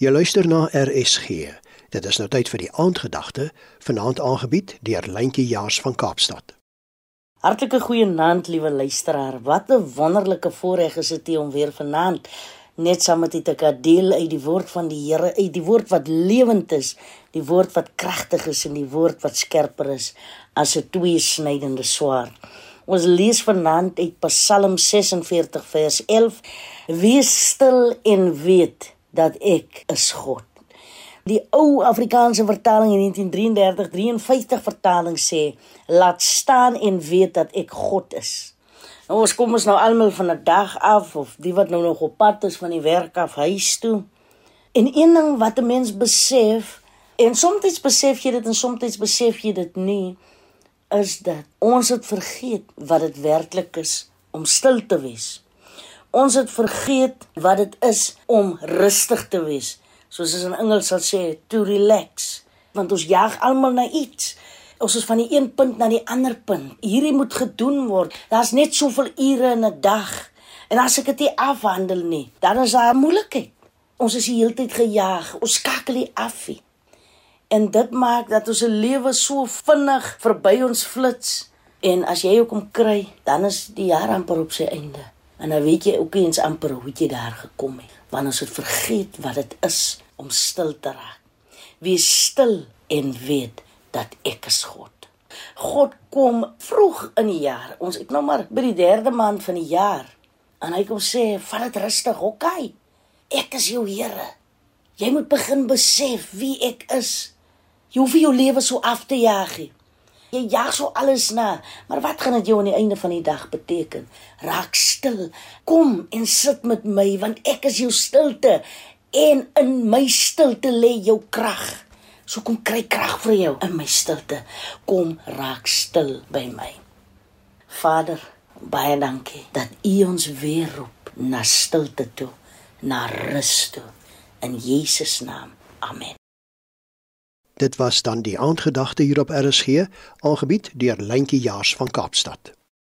Jy luister na RSG. Dit is nou tyd vir die aandgedagte, vanaand aangebied deur Lentjie Jaars van Kaapstad. Hartlike goeienaand, liewe luisteraar. Wat 'n wonderlike voorreg is dit om weer vanaand net saam met u te kan deel uit die woord van die Here, uit die woord wat lewend is, die woord wat kragtig is en die woord wat skerper is as 'n tweesnydende swaard. Ons lees vanaand uit Psalm 46 vers 11: Wees stil en weet dat ek is God. Die ou Afrikaanse vertaling in 1933-53 vertaling sê: Laat staan en weet dat ek God is. Nou ons kom ons nou almal van 'n dag af of die wat nou nog op pad is van die werk af huis toe. En een ding wat 'n mens besef, en soms besef jy dit en soms besef jy dit nie, is dat ons het vergeet wat dit werklik is om stil te wees. Ons het vergeet wat dit is om rustig te wees. Soos as in Engels sal sê to relax, want ons jag almal na iets. Ons is van die een punt na die ander punt. Hierdie moet gedoen word. Daar's net soveel ure in 'n dag. En as ek dit nie afhandel nie, dan is daar moeilikheid. Ons is die hele tyd gejaag. Ons skakel nie af nie. En dit maak dat ons lewe so vinnig verby ons flits. En as jy ook om kry, dan is die jaar amper op sy einde. En dan weet jy ook eens amper hoe jy daar gekom het, want ons het vergeet wat dit is om stil te raak. Wees stil en weet dat ek is God. God kom vroeg in die jaar. Ons ek nou maar by die derde maand van die jaar. En hy kom sê, "Vat dit rustig, okay? Ek is jou Here. Jy moet begin besef wie ek is. Jy hoef jou lewe so af te jaag nie. Jy jag so alles na, maar wat gaan dit jou aan die einde van die dag beteken? Raak stil. Kom en sit met my want ek is jou stilte en in my stilte lê jou krag. So kom kry krag vir jou in my stilte. Kom raak stil by my. Vader, baie dankie dat U ons weer roep na stilte toe, na rus toe. In Jesus naam. Amen. Dit was dan die aandgedagte hier op RSG, aangebied deur Lentjie Jaars van Kaapstad.